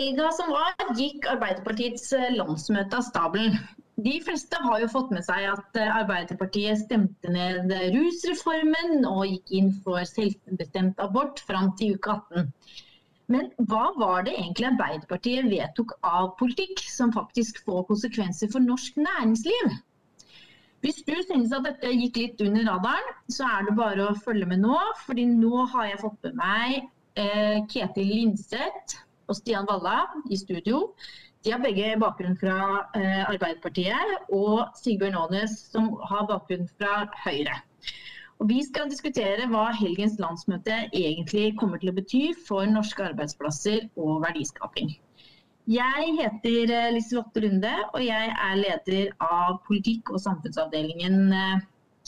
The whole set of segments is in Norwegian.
helga som var, gikk Arbeiderpartiets eh, landsmøte av stabelen. De fleste har jo fått med seg at eh, Arbeiderpartiet stemte ned rusreformen og gikk inn for selvbestemt abort fram til uke 18. Men hva var det egentlig Arbeiderpartiet vedtok av politikk som faktisk får konsekvenser for norsk næringsliv? Hvis du synes at dette gikk litt under radaren, så er det bare å følge med nå. fordi nå har jeg fått med meg eh, Ketil Linseth og Stian Valla i studio. De har begge bakgrunn fra eh, Arbeiderpartiet, og Sigbjørn Aanes som har bakgrunn fra Høyre. Og vi skal diskutere hva helgens landsmøte egentlig kommer til å bety for norske arbeidsplasser og verdiskaping. Jeg heter eh, Liselotte Lunde, og jeg er leder av politikk- og samfunnsavdelingen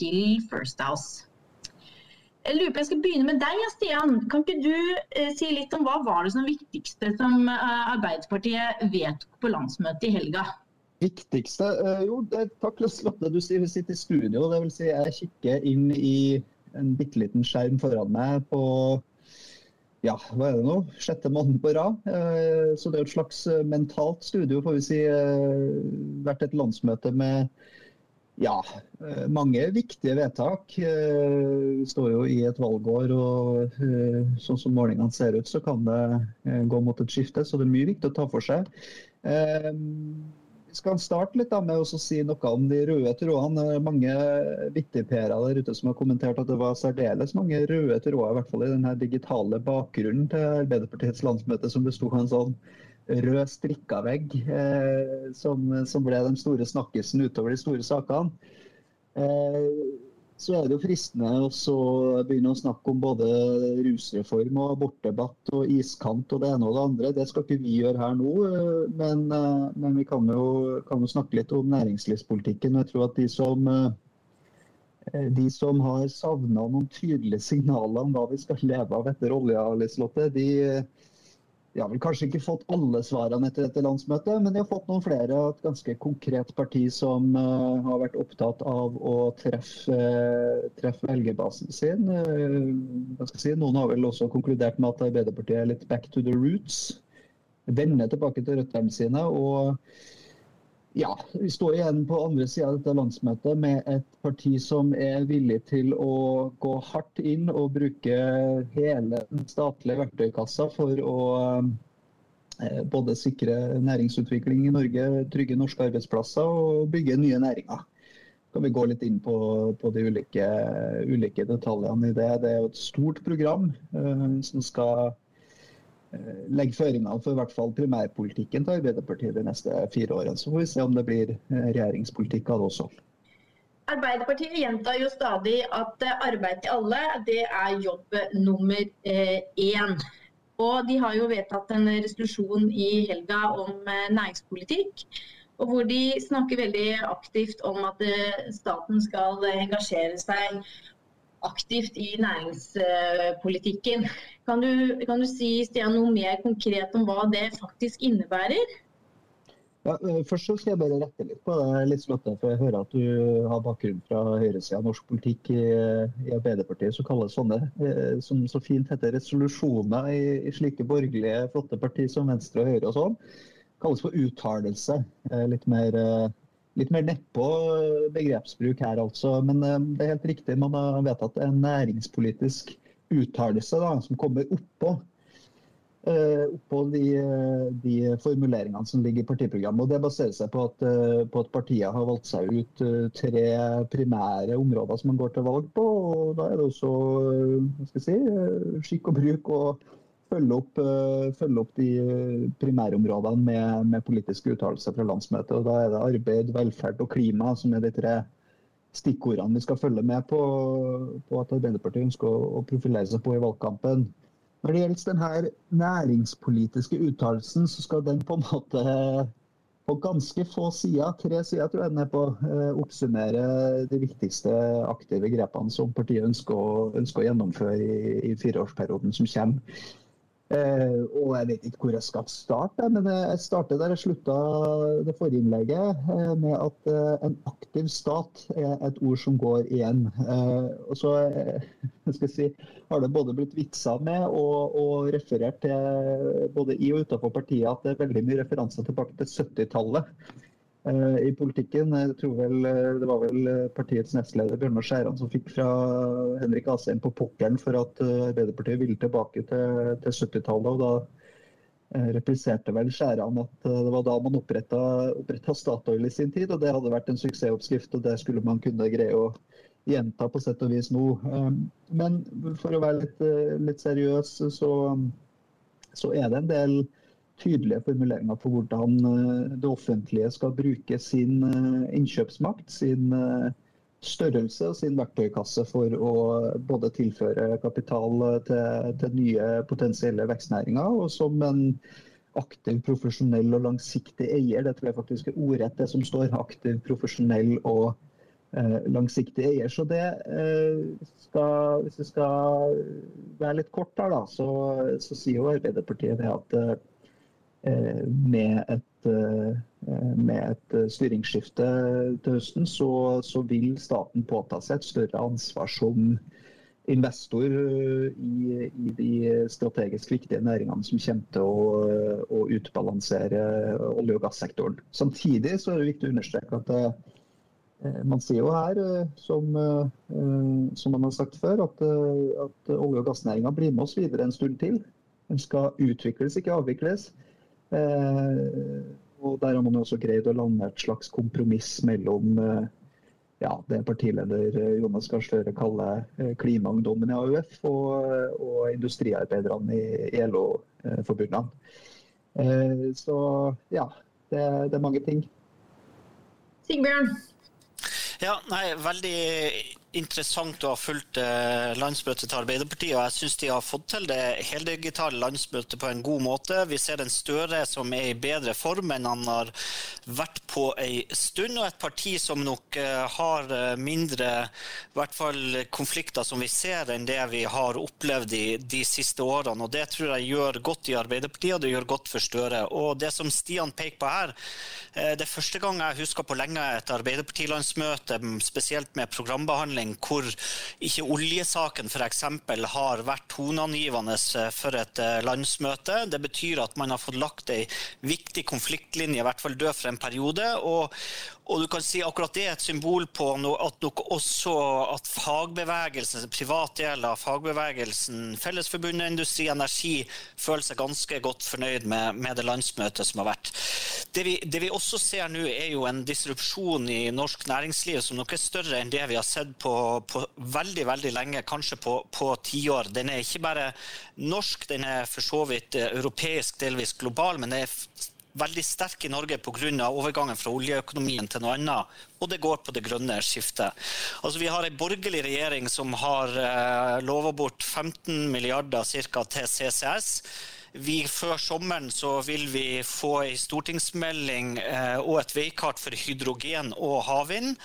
til eh, First House. Jeg lurer på, jeg skal begynne med deg, Stian. Kan ikke du eh, si litt om hva var det som viktigste som eh, Arbeiderpartiet vedtok på landsmøtet i helga? Viktigste? Eh, jo, det, takk Lotte. Du sitter i studio. Det vil si jeg kikker inn i en bitte liten skjerm foran meg på ja, hva er det nå? Sjette måneden på rad. Eh, så det er et slags eh, mentalt studio, får vi si. Eh, vært et landsmøte med ja, eh, mange viktige vedtak. Eh, vi står jo i et valgår, og eh, sånn som målingene ser ut, så kan det gå mot et skifte. Så det er mye viktig å ta for seg. Vi skal starte litt med å si noe om de røde trådene. Mange vittigperer der ute som har kommentert at det var særdeles mange røde tråder, i hvert fall i den digitale bakgrunnen til Arbeiderpartiets landsmøte, som besto av en sånn rød strikkavegg eh, som, som, ble den store snakkisen utover de store sakene. Eh, så er det jo fristende å begynne å snakke om både rusreform og abortdebatt og iskant og det ene og det andre. Det skal ikke vi gjøre her nå, eh, men, eh, men vi kan jo, kan jo, snakke litt om næringslivspolitikken. Jeg tror at de som eh, de som har savna noen tydelige signaler om hva vi skal leve av etter olja, Liselotte, de, de har vel kanskje ikke fått alle svarene etter dette landsmøtet, men de har fått noen flere. Et ganske konkret parti som uh, har vært opptatt av å treffe, uh, treffe velgerbasen sin. Uh, si, noen har vel også konkludert med at Arbeiderpartiet er litt back to the roots. Vende tilbake til røttene sine. og ja, vi står igjen på andre sida av dette landsmøtet med et parti som er villig til å gå hardt inn og bruke hele den statlige verktøykassa for å eh, både sikre næringsutvikling i Norge, trygge norske arbeidsplasser og bygge nye næringer. Kan vi gå litt inn på, på de ulike, ulike, detaljene i det. Det er jo et stort program eh, som skal legge føringer for i hvert fall primærpolitikken til Arbeiderpartiet de neste fire årene. Så får vi se om det blir eh, regjeringspolitikk av det også. Arbeiderpartiet gjentar jo stadig at eh, arbeid til alle, det er jobb nummer én. Og de har jo vedtatt en resolusjon i helga om næringspolitikk. Og hvor de snakker veldig aktivt om at staten skal engasjere seg aktivt i næringspolitikken. Kan du, kan du si Stian, noe mer konkret om hva det faktisk innebærer? Ja, eh, først så skal jeg bare rette litt på det, Liselotte, for jeg hører at du har bakgrunn fra høyresida av norsk politikk i, i, Arbeiderpartiet. Så kalles sånne, eh, som så fint heter resolusjoner i, i slike borgerlige, flotte partier som Venstre og Høyre og sånn, kalles for uttalelse. Eh, litt mer litt mer nedpå begrepsbruk her, altså. Men eh, det er helt riktig. Man har vedtatt en næringspolitisk uttalelse som kommer oppå. Uh, oppå de, de, formuleringene som ligger i partiprogrammet. og Det baserer seg på at, på at partiet har valgt seg ut tre primære områder som man går til valg på. og Da er det også si, skikk og bruk og følge opp, eh, følge opp de eh, primærområdene med, med politiske uttalelser fra landsmøtet. Og da er det arbeid, velferd og klima som er de tre stikkordene vi skal følge med på, på at Arbeiderpartiet ønsker å, profilere seg på i valgkampen. Når det gjelder denne næringspolitiske uttalelsen, så skal den på en måte på ganske få sider, tre sider tror jeg den er på, eh, oppsummere de viktigste aktive grepene som partiet ønsker å, ønsker å gjennomføre i, i fireårsperioden som kommer. Eh, og jeg vet ikke hvor jeg skal starte, men jeg starter der jeg slutta det forrige innlegget, eh, med at eh, en aktiv stat er et ord som går igjen. Og så skal jeg si, har det både blitt vitsa med og, og referert til både i og utenfor partiet at det er veldig mye referanser tilbake til 70-tallet. I politikken, jeg tror vel Det var vel partiets nestleder Bjørnar Skjæran som fikk fra Henrik Asheim på pukkelen for at Arbeiderpartiet ville tilbake til, til 70-tallet. og da eh, repliserte vel Skjæran at eh, det var da man oppretta Statoil i sin tid. og Det hadde vært en suksessoppskrift, og det skulle man kunne greie å gjenta på sett og vis nå. Eh, men for å være litt, litt seriøs, så, så er det en del tydelige formuleringer på hvordan eh, det offentlige skal bruke sin eh, innkjøpsmakt, sin eh, størrelse og sin verktøykasse for å både tilføre kapital til, til nye potensielle vekstnæringer, og som en aktiv, profesjonell og langsiktig eier. Det tror jeg faktisk er ordrett det som står. Aktiv, profesjonell og langsiktig eier. Så det skal, Hvis det skal være litt kort her, da, så, så sier jo Arbeiderpartiet det at med et, eh, med et eh, styringsskifte til høsten, så, så, vil staten påta seg et større ansvar som investor i, i de strategisk viktige næringene som kommer til å, å utbalansere olje- og gassektoren. Samtidig så er det viktig å understreke at det, man sier jo her, som, som, man har sagt før, at, at olje- og gassnæringa blir med oss videre en stund til. Den skal utvikles, ikke avvikles. Eh, og Der har man også greid å lande et slags kompromiss mellom eh, ja, det partileder eh, Jonas Gahr Støre kaller klimaungdommen i AUF, og, og industriarbeiderne i LO-forbundene. Så ja, det, det, er mange ting. Sigbjørn? Ja, nei, veldig interessant å ha fulgt eh, landsmøtet til Arbeiderpartiet. og Jeg syns de har fått til det heldigitale landsmøtet på en god måte. Vi ser en Støre som er i bedre form enn han har vært på ei stund. Og et parti som nok eh, har eh, mindre i hvert fall konflikter som vi ser, enn det vi har opplevd de, de siste årene. og Det tror jeg gjør godt i Arbeiderpartiet, og det gjør godt for Støre. Og Det som Stian peker på her, det er første gang jeg husker på lenge et Arbeiderpartilandsmøte, spesielt med programbehandling behandling hvor ikke oljesaken f.eks. har vært toneangivende eh, for et eh, landsmøte. Det betyr at man har fått lagt ei viktig konfliktlinje, i hvert fall død for en periode. og og du kan si akkurat det er et symbol på at nok også at fagbevegelsen, privat deler av fagbevegelsen, Fellesforbundet Industri Energi, føler seg ganske godt fornøyd med, med det landsmøtet som har vært. Det vi, det vi, også ser nå, er jo en disrupsjon i norsk næringsliv som nok er større enn det vi har sett på, på veldig veldig lenge, kanskje på, på tiår. Den er ikke bare norsk, den er for så vidt europeisk, delvis global, men det er veldig sterk i Norge pga. overgangen fra oljeøkonomien til noe annet. Og det går på det grønne skiftet. Altså, vi har en borgerlig regjering som har eh, lova bort 15 milliarder cirka, til CCS. Vi, før sommeren så vil vi få en stortingsmelding eh, og et veikart for hydrogen og havvind.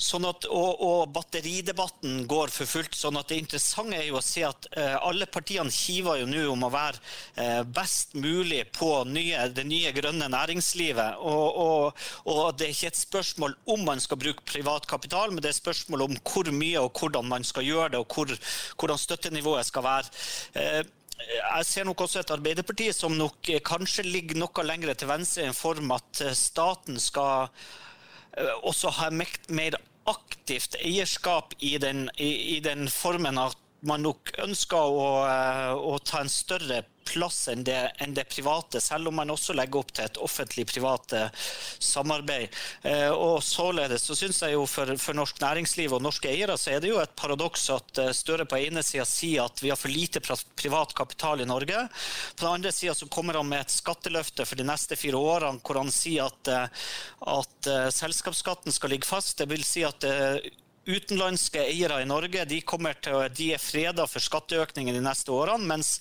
Sånn at, og, og, batteridebatten går for fullt. sånn at Det interessante er jo å se at eh, alle partiene kiver jo nå om å være eh, best mulig på nye, det nye grønne næringslivet. Og, og, og, Det er ikke et spørsmål om man skal bruke privat kapital, men det er spørsmål om hvor mye og hvordan man skal gjøre det, og hvor, hvordan støttenivået skal være. Eh, jeg ser nok også et Arbeiderparti som nok kanskje ligger noe lenger til venstre i en form at eh, staten skal eh, også har mer aktivt eierskap i den, i, i den formen at man nok ønsker å, eh, å, ta en større plass enn det, enn det, private, selv om man også legger opp til et offentlig-privat eh, samarbeid. Eh, og Således så syns jeg jo for, for, norsk næringsliv og norske eiere så er det jo et paradoks at eh, Støre på ene sida sier at vi har for lite privat kapital i Norge. På den andre sida kommer han med et skatteløfte for de neste fire årene hvor han sier at, at selskapsskatten skal ligge fast. Det vil si at utenlandske eiere i Norge de, til, de er freda for skatteøkninger de neste årene, mens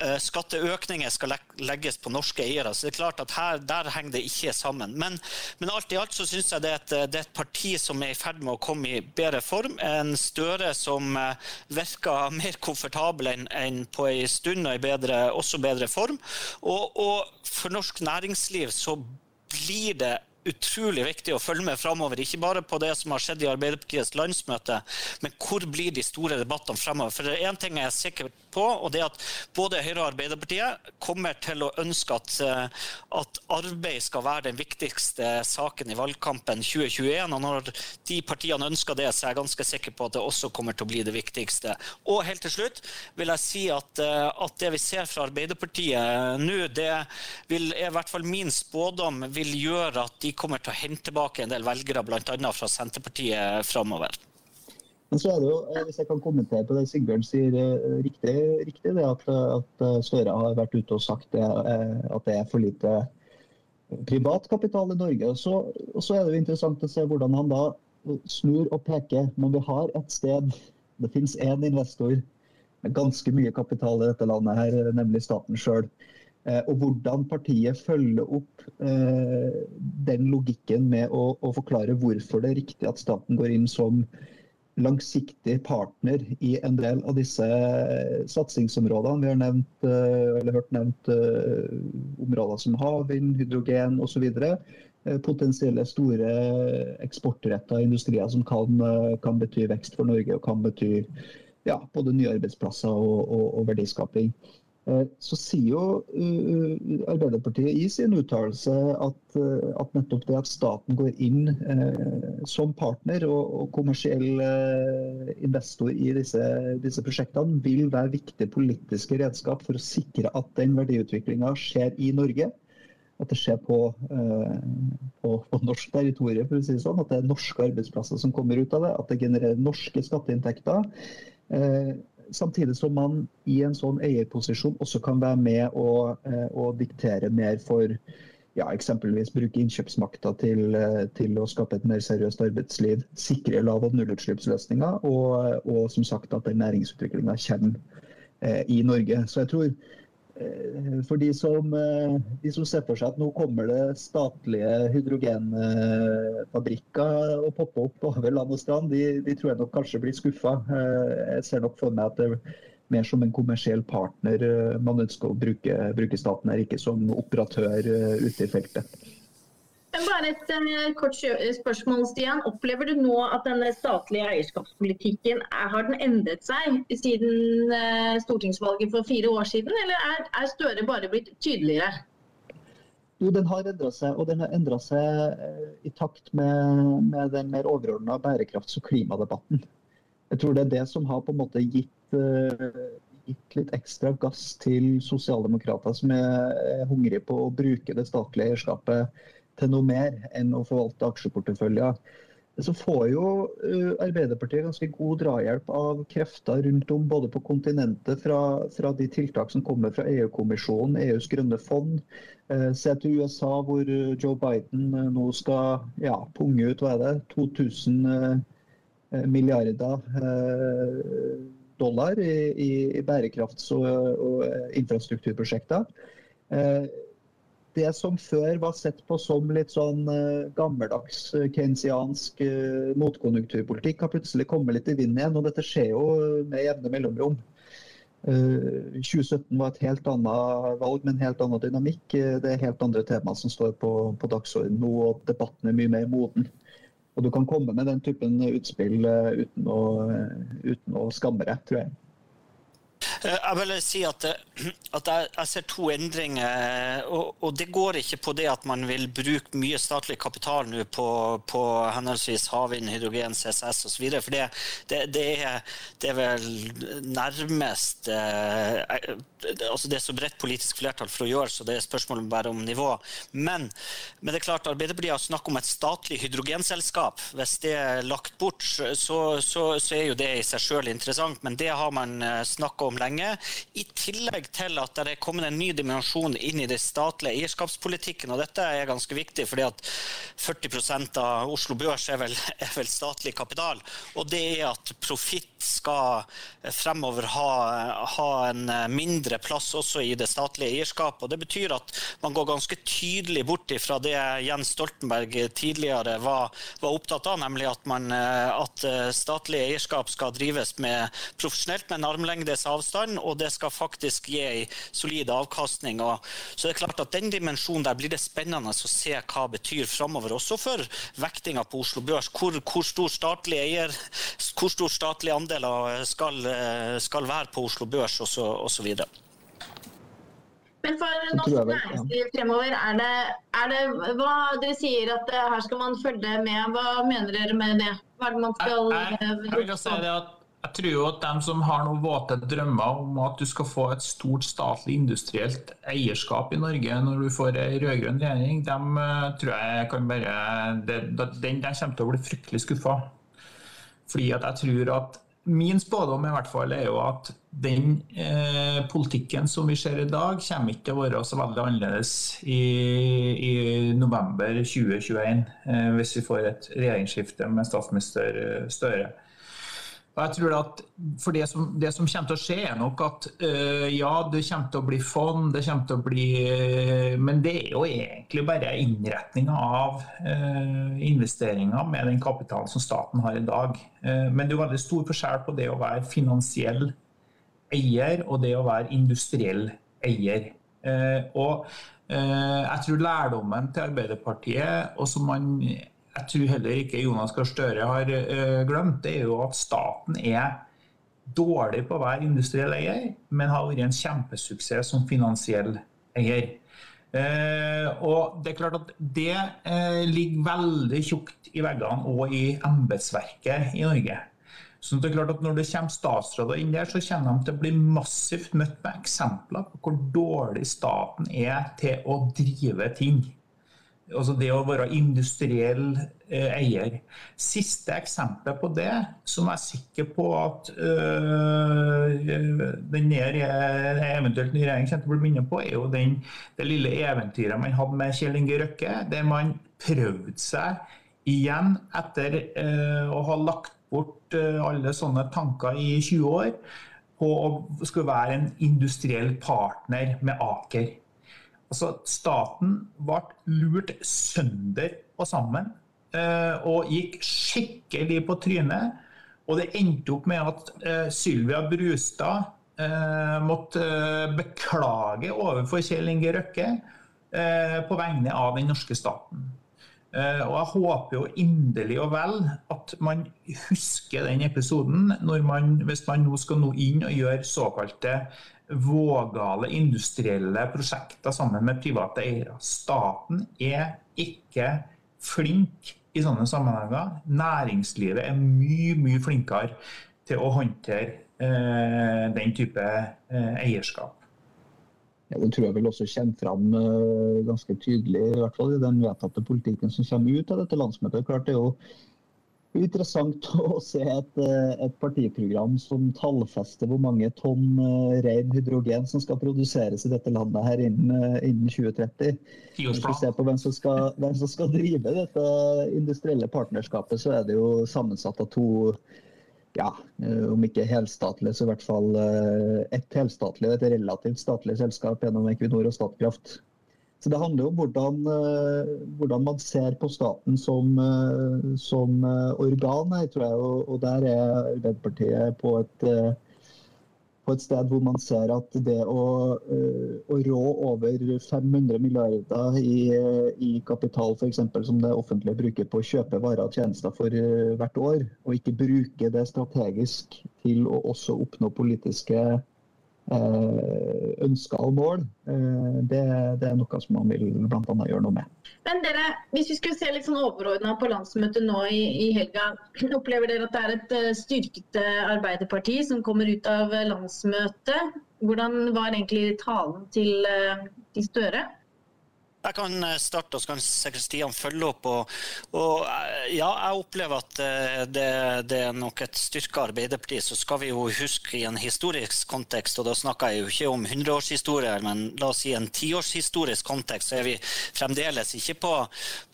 skatteøkninger skal legges på norske eiere. Så det er klart at her, Der henger det ikke sammen. Men, men alt i alt så syns jeg det er, et, det er, et, parti som er i ferd med å komme i bedre form. En Støre som uh, virker mer komfortabel enn en på en stund og i bedre, også bedre form. Og, og for norsk næringsliv så blir det utrolig viktig å følge med framover. Ikke bare på det som har skjedd i Arbeiderpartiets landsmøte, men hvor blir de store debattene framover. For det er én ting jeg er sikker på, og det er at både Høyre og Arbeiderpartiet kommer til å ønske at, eh, at arbeid skal være den viktigste saken i valgkampen 2021. Og når de partiene ønsker det, så er jeg ganske sikker på at det også kommer til å bli det viktigste. Og helt til slutt vil jeg si at, eh, at det vi ser fra Arbeiderpartiet nå, det vil, i hvert fall min spådom vil gjøre at de kommer til å hente tilbake en del velgere, bl.a. fra Senterpartiet framover. Men så er det jo, eh, Hvis jeg kan kommentere på det Sigbjørn sier, eh, riktig, riktig det at, at, eh, Støre har vært ute og sagt det, at det er for lite privat kapital i Norge. Så, og så er det jo interessant å se hvordan han da snur og peker. Men vi har et sted, det finnes én investor med ganske mye kapital i dette landet, her, nemlig staten sjøl. Og hvordan partiet følger opp eh, den logikken med å, å, forklare hvorfor det er riktig at staten går inn som langsiktig partner i en del av disse satsingsområdene. Vi har nevnt, eh, hørt nevnt områder som havvind, hydrogen osv. Potensielle store eksportretta industrier som kan, kan, bety vekst for Norge og kan bety ja, både nye arbeidsplasser og, og, og verdiskaping. Eh, så sier jo eh, Arbeiderpartiet i sin uttalelse at, eh, at, nettopp det at staten går inn som partner og, og kommersiell investor i disse, disse, prosjektene, vil være viktige politiske redskap for å sikre at den verdiutviklinga skjer i Norge. At det skjer på, på, på norsk territorium, for å si det sånn. At det er norske arbeidsplasser som kommer ut av det. At det genererer norske skatteinntekter samtidig som man i en sånn eierposisjon også kan være med og, eh, og diktere mer for ja, eksempelvis bruke innkjøpsmakta til, eh, til, å skape et mer seriøst arbeidsliv, sikre lav- og nullutslippsløsninger, og, og som sagt at den næringsutviklinga kommer eh, i Norge. Så jeg tror for de som, eh, de som, ser for seg at nå kommer det statlige hydrogenfabrikker og popper opp over land og strand, de, de, tror jeg nok kanskje blir skuffa. Eh, jeg ser nok for meg at det er mer som en kommersiell partner man ønsker å bruke, bruke staten her, ikke som operatør ute i feltet. Men bare et uh, kort spørsmål, Stian. Opplever du nå at denne statlige eierskapspolitikken er, har den endret seg siden uh, stortingsvalget for fire år siden, eller er, er Støre bare blitt tydeligere? Jo, den har endra seg, og den har endra seg i takt med, med den mer overordna bærekrafts- og klimadebatten. Jeg tror det er det som har på en måte gitt, gitt litt ekstra gass til sosialdemokrater som er hungrige på å bruke det statlige eierskapet til noe mer enn å forvalte aksjeporteføljer. Så får jo uh, Arbeiderpartiet ganske god drahjelp av krefter rundt om, både på kontinentet, fra, fra de tiltak som kommer fra EU-kommisjonen, EUs grønne fond. Uh, se til USA, hvor Joe Biden nå skal ja, punge ut hva er det, 2000 milliarder dollar i, i bærekrafts- og, og infrastrukturprosjekter det som før var sett på som litt sånn uh, gammeldags uh, keynesiansk uh, motkonjunkturpolitikk, har plutselig kommet litt i vinden igjen. Og dette skjer jo med jevne mellomrom. 2017 var et helt annet valg med en helt annen dynamikk. Det er helt andre temaer som står på, på dagsordenen nå, og debatten er mye mer moden. Og du kan komme med den typen utspill uten å, uten å skamme deg, tror jeg. Eh, jeg vil si at, eh, at jeg, ser to endringer. Og, og, det går ikke på det at man vil bruke mye statlig kapital nå på, på henholdsvis havvind, hydrogen, CCS osv. For det, det, det, er, det, er, vel nærmest eh, altså Det er så bredt politisk flertall for å gjøre så det er spørsmål bare om nivå. Men, men det er klart Arbeiderpartiet har snakket om et statlig hydrogenselskap. Hvis det er lagt bort, så, så, så er jo det i seg sjøl interessant. Men det har man snakka om lenge lenge. I tillegg til at det er kommet en ny dimensjon inn i det statlige eierskapspolitikken. og Dette er ganske viktig, fordi at 40% av Oslo Børs er vel, er vel statlig kapital. Og det er at profitt skal fremover ha, ha, en mindre plass også i det statlige eierskapet. og Det betyr at man går ganske tydelig bort fra det Jens Stoltenberg tidligere var, var opptatt av, nemlig at, man, at statlig eierskap skal drives med profesjonelt med en armlengdes avstand, og det skal faktisk gi en solid avkastning. Og, så det er klart at Den dimensjonen der blir det spennende å se hva det betyr framover, også for vektinga på Oslo Børs. Hvor, hvor, stor statlig eier, hvor stor statlig andeler skal, skal være på Oslo Børs osv. Men for norsk næringsliv fremover, er det, er det, hva Dere sier at her skal man følge med. Hva mener dere med det? Hva er det man skal jeg, jeg, jeg vil si det at jeg tror jo at de som har noen våte drømmer om at du skal få et stort statlig industrielt eierskap i Norge når du får en rød-grønn regjering, de eh, tror jeg kan bare Den, den kommer til å bli fryktelig skuffa. Fordi at jeg tror at Min spådom i hvert fall er jo at den eh, politikken som vi ser i dag, kommer ikke til å være så veldig annerledes i, i november 2021, eh, hvis vi får et regjeringsskifte med statsminister Støre. Og jeg tror at for det som, det som, kommer til å skje, er nok at øh, ja, det kommer til å bli fond, det til å bli øh, Men det er jo egentlig bare innretninga av øh, investeringer med den kapitalen som staten har i dag. men det er jo veldig stor forskjell på det å være finansiell eier og det å være industriell eier. og jeg tror lærdommen til Arbeiderpartiet, og som man jeg tror heller ikke Jonas Gahr Støre har uh, glemt, det er jo at staten er dårlig på å være industriell eier, men har vært en kjempesuksess som finansiell eier. Uh, og Det er klart at det uh, ligger veldig tjukt i veggene og i embetsverket i Norge. Så det er klart at Når det kommer statsråder inn der, så kommer de til å bli massivt møtt med eksempler på hvor dårlig staten er til å drive ting altså det å være industriell eh, eier. Siste eksempel på det, som jeg er sikker på at øh, den eventuelt nye regjeringen kommer til å bli minnet på, er jo den, det lille eventyret man hadde med Kjell Inge Røkke, der man prøvde seg igjen etter øh, å ha lagt bort øh, alle sånne tanker i 20 år på å skulle være en industriell partner med Aker. Altså, staten ble lurt sønder og sammen eh, og gikk skikkelig på trynet. Og det endte opp med at uh, Sylvia Brustad uh, måtte beklage overfor Kjell Inge Røkke på vegne av den norske staten. Og jeg håper jo inderlig og vel at man husker den episoden man, hvis man nå skal nå inn og gjøre såkalte vågale industrielle prosjekter sammen med private eiere. Staten er ikke flink i sånne sammenhenger. Næringslivet er mye, mye flinkere til å håndtere eh, den type eh, eierskap. Det tror jeg vel også kommer fram uh, ganske tydelig i hvert fall i den vedtatte politikken som kommer ut av dette landsmøtet. Klart det er jo interessant å se et, eh, et, partiprogram som tallfester hvor mange tonn uh, ren hydrogen som skal produseres i dette landet her innen, innen 2030. Hvis vi ser på hvem som, skal, hvem som, skal, drive dette industrielle partnerskapet, så er det jo sammensatt av to ja, om ikke helstatlig, så i hvert fall et helstatlig og et relativt statlig selskap gjennom Equinor og Statkraft. Så Det handler om hvordan, eh, hvordan, man ser på staten som, eh, som eh, organ her, tror jeg. Og, og der er Arbeiderpartiet på et, et, sted hvor man ser at det å, å rå over 500 milliarder i, i kapital f.eks. som det offentlige bruker på å kjøpe varer og tjenester for hvert år, og ikke bruke det strategisk til å også oppnå politiske Eh, ønsker og mål, eh, det, det, er noe som man vil bl.a. gjøre noe med. Men dere, Hvis vi skulle se litt sånn overordna på landsmøtet nå i, i, helga, opplever dere at det er et eh, styrket Arbeiderparti som kommer ut av landsmøtet? Hvordan var egentlig talen til, til Støre? Jeg kan eh, starte, og så kan Stian følge opp. Og, og, eh, ja, jeg opplever at eh, det, det er nok et styrka Arbeiderparti. Så skal vi jo huske i en historisk kontekst, og da snakker jeg jo ikke om hundreårshistorie, men la oss si en tiårshistorisk kontekst, så er vi fremdeles ikke på,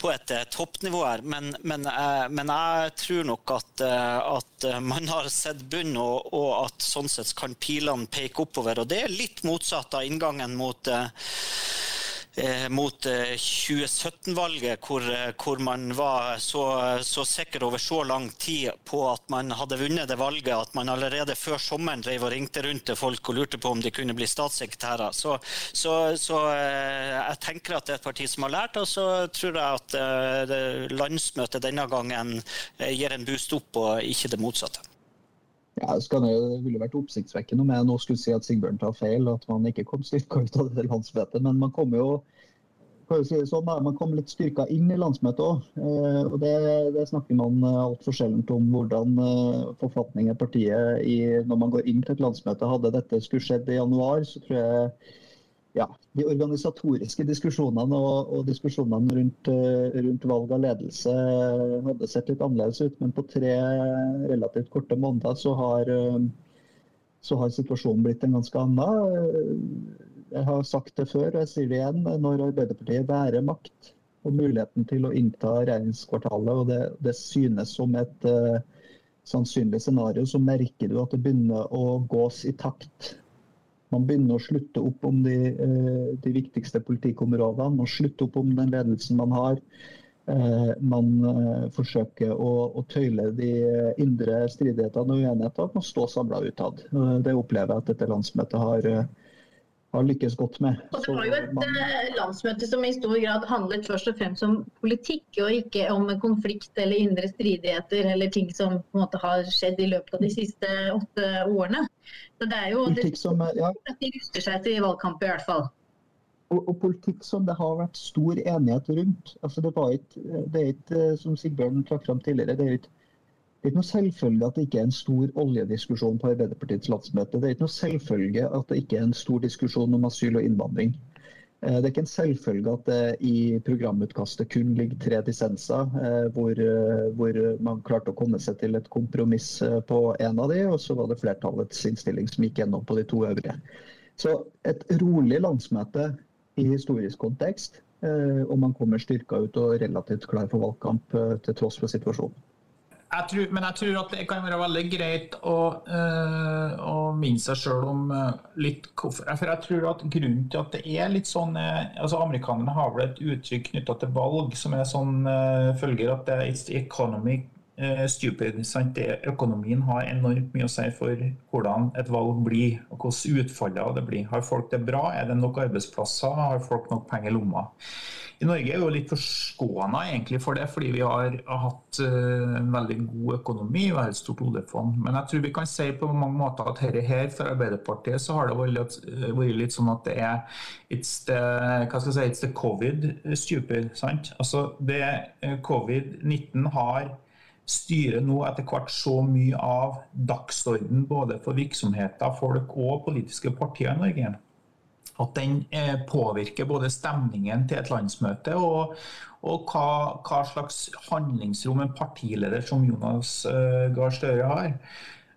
på et toppnivå her. Men, men, men, jeg tror nok at, at man har sett bunn, og, og, at sånn sett kan pilene peke oppover. Og det er litt motsatt av inngangen mot mot 2017-valget, eh, hvor, eh, hvor, man var så, så, sikker over så lang tid på at man hadde vunnet det valget at man allerede før sommeren drev og ringte rundt til folk og lurte på om de kunne bli statssekretærer. Så, så, så jeg tenker at det er et parti som har lært, og så tror jeg at landsmøtet denne gangen gir en boost opp, og ikke det motsatte. Ja, det ville vært oppsiktsvekkende om jeg nå skulle si at Sigbjørn tar feil, at man ikke kom styrka ut av det landsmøtet. Men man kommer jo kan si det sånn, man kom litt styrka inn i landsmøtet òg. Eh, og det, det, snakker man eh, altfor sjelden om hvordan eh, forfatningen partiet i, når man går inn til et landsmøte. Hadde dette skulle skjedd i januar, så tror jeg ja, de organisatoriske diskusjonene og, og diskusjonene rundt, eh, rundt, valg av ledelse hadde sett litt annerledes ut. Men på tre relativt korte måneder så har, eh, så har situasjonen blitt en ganske annen. Jeg har sagt det før, og jeg sier det igjen. Når Arbeiderpartiet bærer makt og muligheten til å innta regjeringskvartalet, og det, det synes som et uh, sannsynlig scenario, så merker du at det begynner å gås i takt man begynner å slutte opp om de, eh, de viktigste politikkområdene. Man slutter opp om den ledelsen man har. Eh, man eh, forsøker å, å tøyle de indre stridighetene og uenighetene og stå samla utad. Det opplever jeg at dette landsmøtet har, har lykkes godt med. Og det var jo et man... Eh, landsmøte som i stor grad handlet først og fremst om politikk, og ikke om konflikt eller indre stridigheter eller ting som på en måte har skjedd i løpet av de siste åtte årene. Så det er jo politikk som, ja. at de ruster seg til valgkamp i hvert fall. Og, og, politikk som det har vært stor enighet rundt. Altså det, ikke, det er ikke, eh, som Sigbjørn trakk fram tidligere, det er ikke det er ikke noe selvfølge at det ikke er en stor oljediskusjon på Arbeiderpartiets landsmøte. Det er ikke noe selvfølge at det ikke er en stor diskusjon om asyl og innvandring. Eh, det er ikke en selvfølge at det i programutkastet kun ligger tre dissenser, eh, hvor, eh, hvor, man klarte å komme seg til et kompromiss på en av de, og så var det flertallets innstilling som gikk gjennom på de to øvrige. Så et rolig landsmøte i historisk kontekst, og man kommer styrka ut og relativt klar for valgkamp til tross for situasjonen. Jeg tror, men jeg tror at det kan være veldig greit å, øh, å minne seg sjøl om uh, litt hvorfor. For jeg tror at grunnen til at det er litt sånn uh, altså Amerikanerne har vel et uttrykk knytta til valg som er sånn følger at det er economy stupid. Sant? Det, økonomien har enormt mye å si for hvordan et valg blir, og hvordan utfallet av det blir. Har folk det bra? Er det nok arbeidsplasser? Har folk nok penger i lomma? I Norge er vi jo litt forskåna egentlig for det, fordi vi har, hatt en veldig god økonomi og et stort oljefond. Men jeg tror vi kan si på mange måter at dette her for Arbeiderpartiet så har det vært, vært litt sånn at det er it's the, hva skal jeg si, it's the covid stupid. sant? Altså det eh, Covid-19 har styrer nå etter hvert så mye av dagsorden både for virksomheter, folk og politiske partier i Norge at den eh, påvirker både stemningen til et landsmøte og, og hva, hva, slags handlingsrom en partileder som Jonas uh, Gahr Støre har.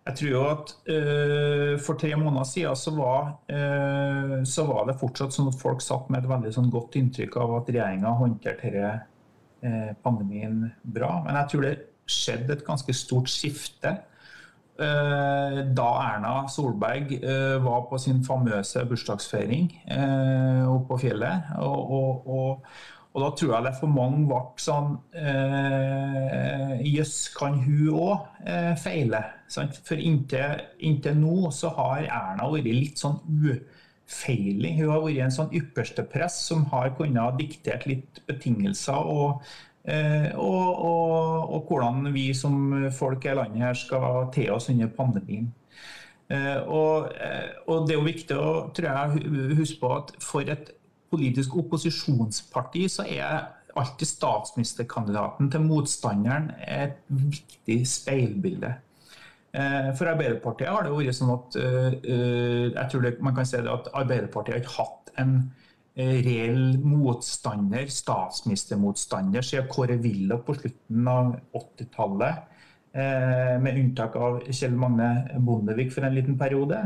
Jeg tror jo at uh, For tre måneder siden så var, uh, så var, det fortsatt sånn at folk satt med et veldig sånn godt inntrykk av at regjeringa håndterte denne pandemien bra. Men jeg tror det skjedde et ganske stort skifte Eh, da Erna Solberg eh, var på sin famøse bursdagsfeiring eh, oppe på fjellet. Og, og, og, og, da tror jeg det for mange ble sånn Jøss, kan hun òg feile? For inntil, inntil, nå så har Erna vært litt sånn ufeilig. Hun har vært en sånn ypperste press som har kunnet diktert litt betingelser og og, og, og, hvordan vi som folk i landet her skal te oss under pandemien. Eh, og, eh, og, Det er jo viktig å tror jeg, huske på at for et politisk opposisjonsparti så er alltid statsministerkandidaten til motstanderen et viktig speilbilde. For Arbeiderpartiet har det vært sånn at jeg tror det, man kan si at Arbeiderpartiet har ikke hatt en reell motstander, statsministermotstander, siden Kåre Willoch på slutten av 80-tallet. Eh, med unntak av Kjell Magne Bondevik for en liten periode.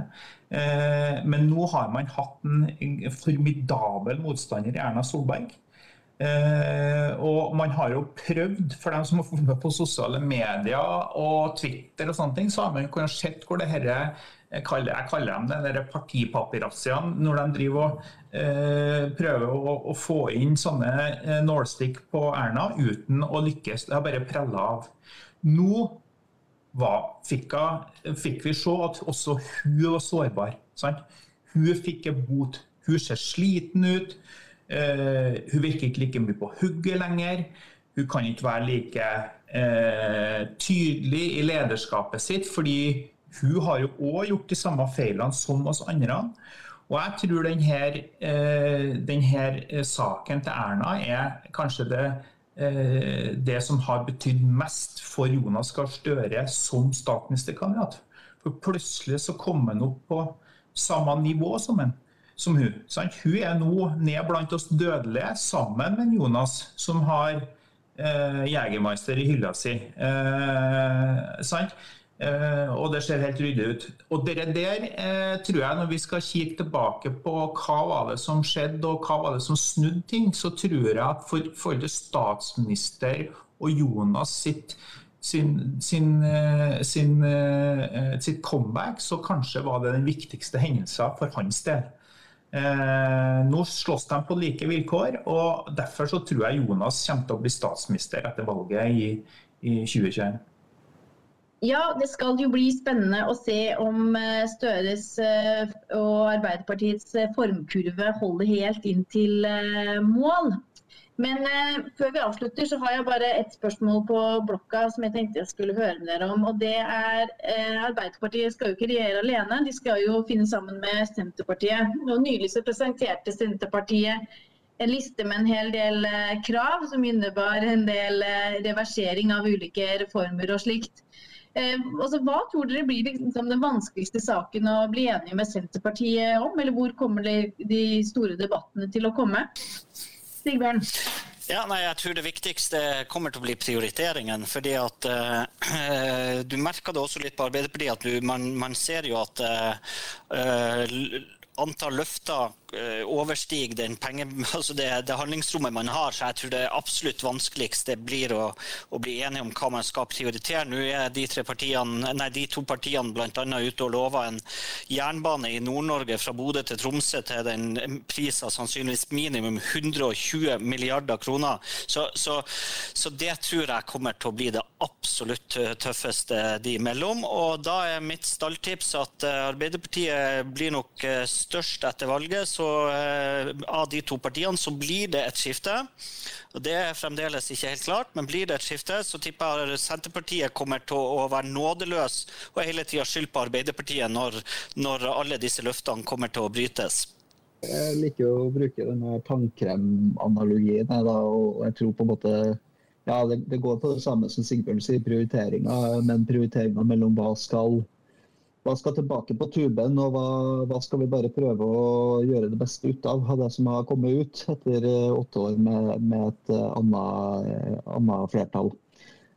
Eh, men nå har man hatt en formidabel motstander i Erna Solberg. Eh, og man har jo prøvd, for dem som har fulgt med på sosiale medier og Twitter, og sånne ting, så har man kunnet sett hvor det herre jeg kaller, jeg kaller dem det, partipapirazziaene, når de driver og eh, prøver å, å, få inn sånne eh, nålstikk på Erna uten å lykkes. Det har bare prella av. Nå var, fikk, fikk, vi se at også hun var sårbar. Sant? Hun fikk en bot. Hun ser sliten ut. Eh, hun virker ikke like mye på hugget lenger. Hun kan ikke være like eh, tydelig i lederskapet sitt, fordi hun har jo òg gjort de samme feilene som oss andre. Og jeg tror denne, eh, denne saken til Erna er kanskje det, det som har betydd mest for Jonas Gahr Støre som statsministerkandidat. For plutselig så kom han opp på samme nivå som, en, som hun. Sant? Hun er nå ned blant oss dødelige sammen med Jonas, som har eh, Jegermeister i hylla si. Eh, sant? Eh, og det ser helt ryddig ut. Og det der eh, tror jeg, når vi skal kikke tilbake på hva var det som skjedde og hva var det som snudde ting, så tror jeg at for, forhold det statsminister og Jonas sitt, sin, sin, uh, sin, sitt comeback, så kanskje var det den viktigste hendelsen for hans del. Nå slåss de på like vilkår, og derfor så tror jeg Jonas kommer til å bli statsminister etter valget i, i 2021. Ja, det skal jo bli spennende å se om eh, Støres eh, og Arbeiderpartiets eh, formkurve holder helt inn til mål. Men før vi avslutter, så har jeg bare ett spørsmål på blokka som jeg tenkte jeg skulle høre med dere om. Og det er Arbeiderpartiet skal jo ikke regjere alene, de skal jo finne sammen med Senterpartiet. Og Nylig så presenterte Senterpartiet en liste med en hel del krav som innebar en del reversering av ulike reformer og slikt. Eh, altså, hva tror dere blir liksom, den vanskeligste saken å bli enige med Senterpartiet om? Eller hvor kommer de, de store debattene til å komme? Sigbjørn? Ja, nei, jeg tror Det viktigste kommer til å bli prioriteringen. fordi at uh, Du merker det også litt på Arbeiderpartiet. at du, man, man, ser jo at uh, antall løfter Eh, overstiger den penge, altså det, det, handlingsrommet man har. Så jeg tror det absolutt vanskeligste blir å, å, bli enige om hva man skal prioritere. Nå er de, nei, de to partiene bl.a. ute og lover en jernbane i Nord-Norge fra Bodø til Tromsø til den prisen sannsynligvis minimum 120 milliarder kroner. Så, så, så, det tror jeg kommer til å bli det absolutt tøffeste de imellom. Og da er mitt stalltips at eh, Arbeiderpartiet blir nok eh, størst etter valget. så så eh, av de to partiene så blir det et skifte. Det er fremdeles ikke helt klart, men blir det et skifte, så tipper jeg Senterpartiet kommer til å være nådeløs og hele tida skylde på Arbeiderpartiet når, når alle disse løftene kommer til å brytes. Jeg liker å bruke denne tannkremanalogien. og jeg tror på en måte ja, det, det, går på det samme som Sigbjørn sier, prioriteringa. Men prioriteringa mellom hva skal hva skal tilbake på tuben, og hva, hva, skal vi bare prøve å gjøre det beste ut av av det som har kommet ut etter eh, åtte år med, med et eh, eh, annet flertall.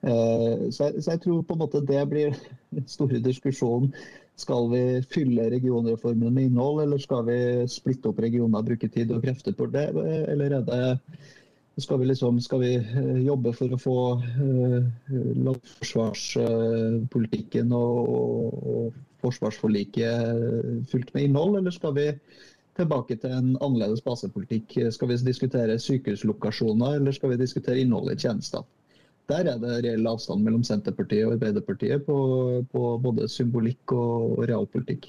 Så, jeg, så, jeg, tror på en måte det blir den store diskusjonen. Skal vi fylle regionreformen med innhold, eller skal vi splitte opp regioner bruke tid og krefter på det? Eller er det skal vi, liksom, skal vi jobbe for å få uh, landforsvarspolitikken og, og, forsvarsforliket fullt med innhold, eller skal vi tilbake til en annerledes basepolitikk? Skal vi diskutere sykehuslokasjoner, eller skal vi diskutere innholdet i tjenester? Der er det reell avstand mellom Senterpartiet og Arbeiderpartiet på, på både symbolikk og realpolitikk.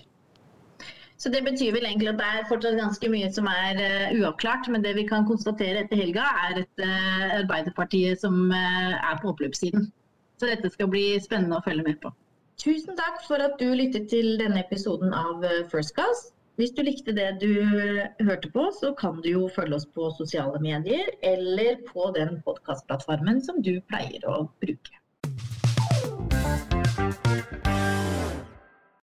Så Det betyr vel egentlig at det er fortsatt ganske mye som er uh, uavklart. Men det vi kan konstatere etter helga, er et uh, Arbeiderpartiet som er på oppløpssiden. Så dette skal bli spennende å følge med på. Tusen takk for at du lyttet til denne episoden av eh, First Class. Hvis du likte det du hørte på, så kan du jo følge oss på sosiale medier eller på den podkastplattformen som du pleier å bruke.